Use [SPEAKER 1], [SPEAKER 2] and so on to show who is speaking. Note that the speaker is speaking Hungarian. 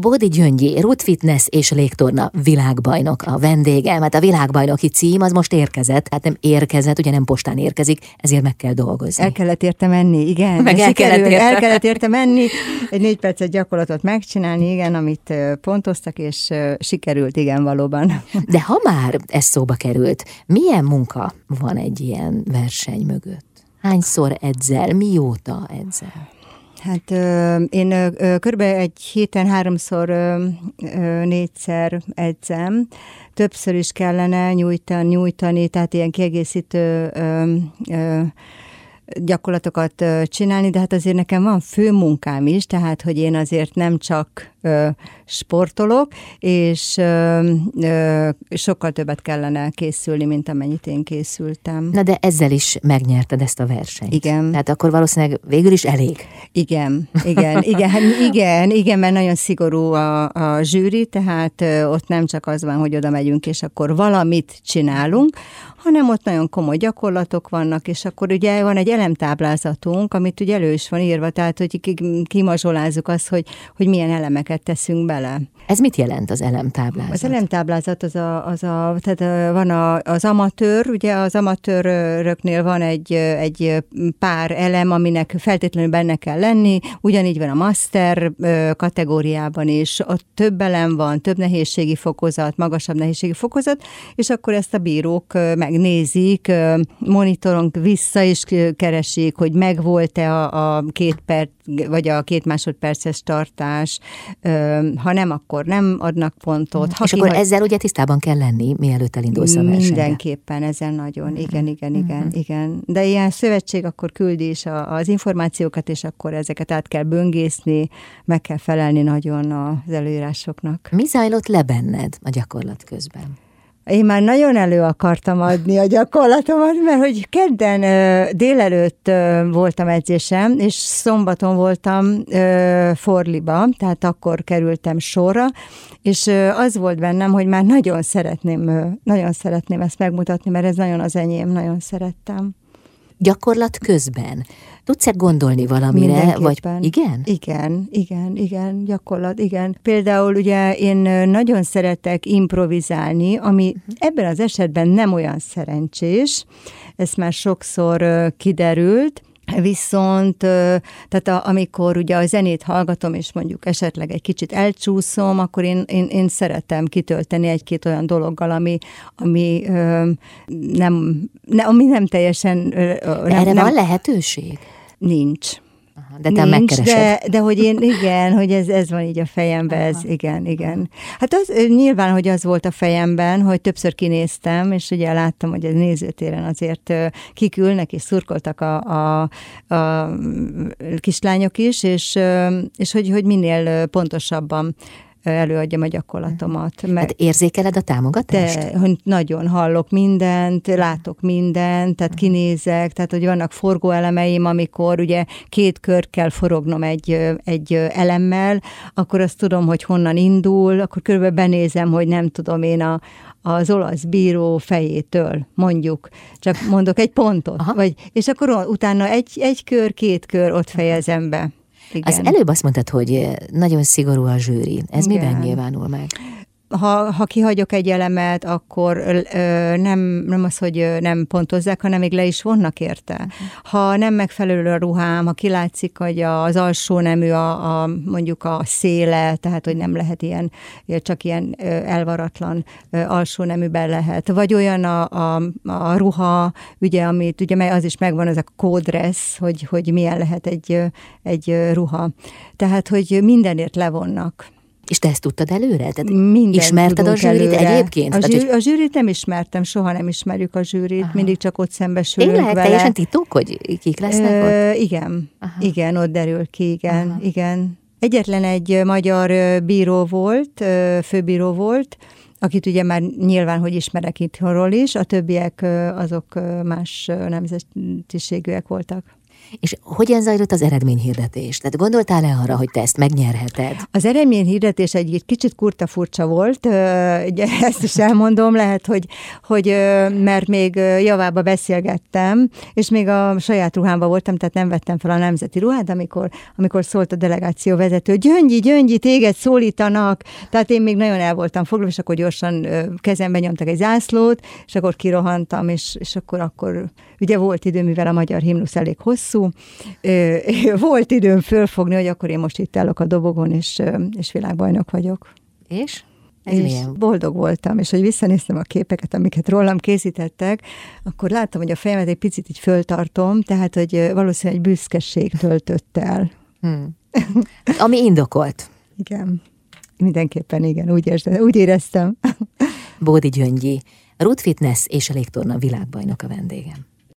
[SPEAKER 1] Bódi Gyöngyi, Root Fitness és légtorna világbajnok a vendégem. Hát a világbajnoki cím az most érkezett, hát nem érkezett, ugye nem postán érkezik, ezért meg kell dolgozni.
[SPEAKER 2] El kellett érte menni, igen.
[SPEAKER 1] Meg el kellett érte.
[SPEAKER 2] el kellett érte menni, egy négy percet gyakorlatot megcsinálni, igen, amit pontoztak, és sikerült, igen, valóban.
[SPEAKER 1] De ha már ez szóba került, milyen munka van egy ilyen verseny mögött? Hányszor edzel, mióta edzel?
[SPEAKER 2] Hát én körülbelül egy héten háromszor, négyszer edzem. Többször is kellene nyújtani, nyújtani tehát ilyen kiegészítő gyakorlatokat csinálni, de hát azért nekem van fő munkám is, tehát hogy én azért nem csak sportolok, és sokkal többet kellene készülni, mint amennyit én készültem.
[SPEAKER 1] Na de ezzel is megnyerted ezt a versenyt.
[SPEAKER 2] Igen.
[SPEAKER 1] Tehát akkor valószínűleg végül is elég.
[SPEAKER 2] Igen, igen, igen, igen, igen, mert nagyon szigorú a, a zsűri, tehát ott nem csak az van, hogy oda megyünk, és akkor valamit csinálunk, hanem ott nagyon komoly gyakorlatok vannak, és akkor ugye van egy elemtáblázatunk, amit ugye elő is van írva, tehát hogy kimazsolázzuk azt, hogy, hogy milyen elemeket teszünk bele.
[SPEAKER 1] Ez mit jelent az elemtáblázat?
[SPEAKER 2] Az elemtáblázat az a, az a tehát van a, az amatőr, ugye az amatőröknél van egy, egy pár elem, aminek feltétlenül benne kell lenni, ugyanígy van a master kategóriában is, ott több elem van, több nehézségi fokozat, magasabb nehézségi fokozat, és akkor ezt a bírók megnézik, monitoron vissza is keresik, hogy megvolt-e a, a két perc, vagy a két másodperces tartás, ha nem, akkor nem adnak pontot.
[SPEAKER 1] Ha és ki, akkor hogy... ezzel ugye tisztában kell lenni, mielőtt elindulsz a versenyre.
[SPEAKER 2] Mindenképpen, ezzel nagyon, igen, igen, igen, uh-huh. igen. De ilyen szövetség akkor küldi is az információkat, és akkor ezeket át kell böngészni, meg kell felelni nagyon az előírásoknak.
[SPEAKER 1] Mi zajlott le benned a gyakorlat közben?
[SPEAKER 2] Én már nagyon elő akartam adni a gyakorlatomat, mert hogy kedden délelőtt voltam edzésem, és szombaton voltam Forliba, tehát akkor kerültem sorra, és az volt bennem, hogy már nagyon szeretném, nagyon szeretném ezt megmutatni, mert ez nagyon az enyém, nagyon szerettem.
[SPEAKER 1] Gyakorlat közben Tudsz-e gondolni valamire? Vagy igen?
[SPEAKER 2] Igen, igen, igen, gyakorlat, igen. Például ugye én nagyon szeretek improvizálni, ami uh-huh. ebben az esetben nem olyan szerencsés, ez már sokszor kiderült, Viszont, tehát a, amikor ugye a zenét hallgatom, és mondjuk esetleg egy kicsit elcsúszom, akkor én, én, én szeretem kitölteni egy-két olyan dologgal, ami, ami nem, ne, ami nem teljesen...
[SPEAKER 1] Erre nem, van lehetőség?
[SPEAKER 2] Nincs.
[SPEAKER 1] Aha, de te Nincs, megkeresed.
[SPEAKER 2] De, de hogy én, igen, hogy ez, ez van így a fejemben, ez, igen, igen. Hát az, nyilván, hogy az volt a fejemben, hogy többször kinéztem, és ugye láttam, hogy a nézőtéren azért kikülnek, és szurkoltak a, a, a kislányok is, és, és hogy, hogy minél pontosabban előadjam a gyakorlatomat.
[SPEAKER 1] Mert hát érzékeled a támogatást?
[SPEAKER 2] De, hogy nagyon hallok mindent, látok mindent, tehát kinézek, tehát hogy vannak forgóelemeim, amikor ugye két kört kell forognom egy, egy elemmel, akkor azt tudom, hogy honnan indul, akkor körülbelül benézem, hogy nem tudom én a, az olasz bíró fejétől, mondjuk, csak mondok egy pontot, vagy, és akkor utána egy, egy kör, két kör ott fejezem be.
[SPEAKER 1] Igen. Az előbb azt mondtad, hogy nagyon szigorú a zsűri. Ez Igen. miben nyilvánul meg?
[SPEAKER 2] Ha, ha kihagyok egy elemet, akkor ö, nem, nem az, hogy nem pontozzák, hanem még le is vonnak érte. Uh-huh. Ha nem megfelelő a ruhám, ha kilátszik, hogy az alsó nemű a, a mondjuk a széle, tehát hogy nem lehet ilyen, csak ilyen elvaratlan alsó neműben lehet. Vagy olyan a, a, a ruha, ugye, amit ugye az is megvan, az a kódressz, hogy, hogy milyen lehet egy, egy ruha. Tehát, hogy mindenért levonnak.
[SPEAKER 1] És te ezt tudtad előre? Tehát Minden ismerted a zsűrit előre. egyébként?
[SPEAKER 2] A, zsűr, a zsűrit nem ismertem, soha nem ismerjük a zsűrit, Aha. mindig csak ott szembesülünk
[SPEAKER 1] Én lehet
[SPEAKER 2] vele.
[SPEAKER 1] teljesen titok, hogy kik lesznek Ö,
[SPEAKER 2] ott? Igen, Aha. igen, ott derül ki, igen, Aha. igen. Egyetlen egy magyar bíró volt, főbíró volt, akit ugye már nyilván, hogy ismerek itthonról is, a többiek azok más nemzetiségűek voltak.
[SPEAKER 1] És hogyan zajlott az eredményhirdetés? Tehát gondoltál -e arra, hogy te ezt megnyerheted?
[SPEAKER 2] Az eredményhirdetés egy, kicsit kurta furcsa volt, ezt is elmondom, lehet, hogy, hogy mert még javába beszélgettem, és még a saját ruhámban voltam, tehát nem vettem fel a nemzeti ruhát, amikor, amikor szólt a delegáció vezető, Gyöngyi, Gyöngyi, téged szólítanak, tehát én még nagyon el voltam foglalva, és akkor gyorsan kezembe nyomtak egy zászlót, és akkor kirohantam, és, és akkor, akkor ugye volt idő, mivel a magyar himnusz elég hosszú, volt időm fölfogni, hogy akkor én most itt állok a dobogon, és, és világbajnok vagyok.
[SPEAKER 1] És?
[SPEAKER 2] Ez és milyen? boldog voltam, és hogy visszanéztem a képeket, amiket rólam készítettek, akkor láttam, hogy a fejemet egy picit így föltartom, tehát, hogy valószínűleg egy büszkeség töltött el. Hmm.
[SPEAKER 1] Ami indokolt.
[SPEAKER 2] Igen. Mindenképpen igen, úgy, érzem, úgy éreztem.
[SPEAKER 1] Bódi Gyöngyi, Root Fitness és a légtorna világbajnok a vendégem.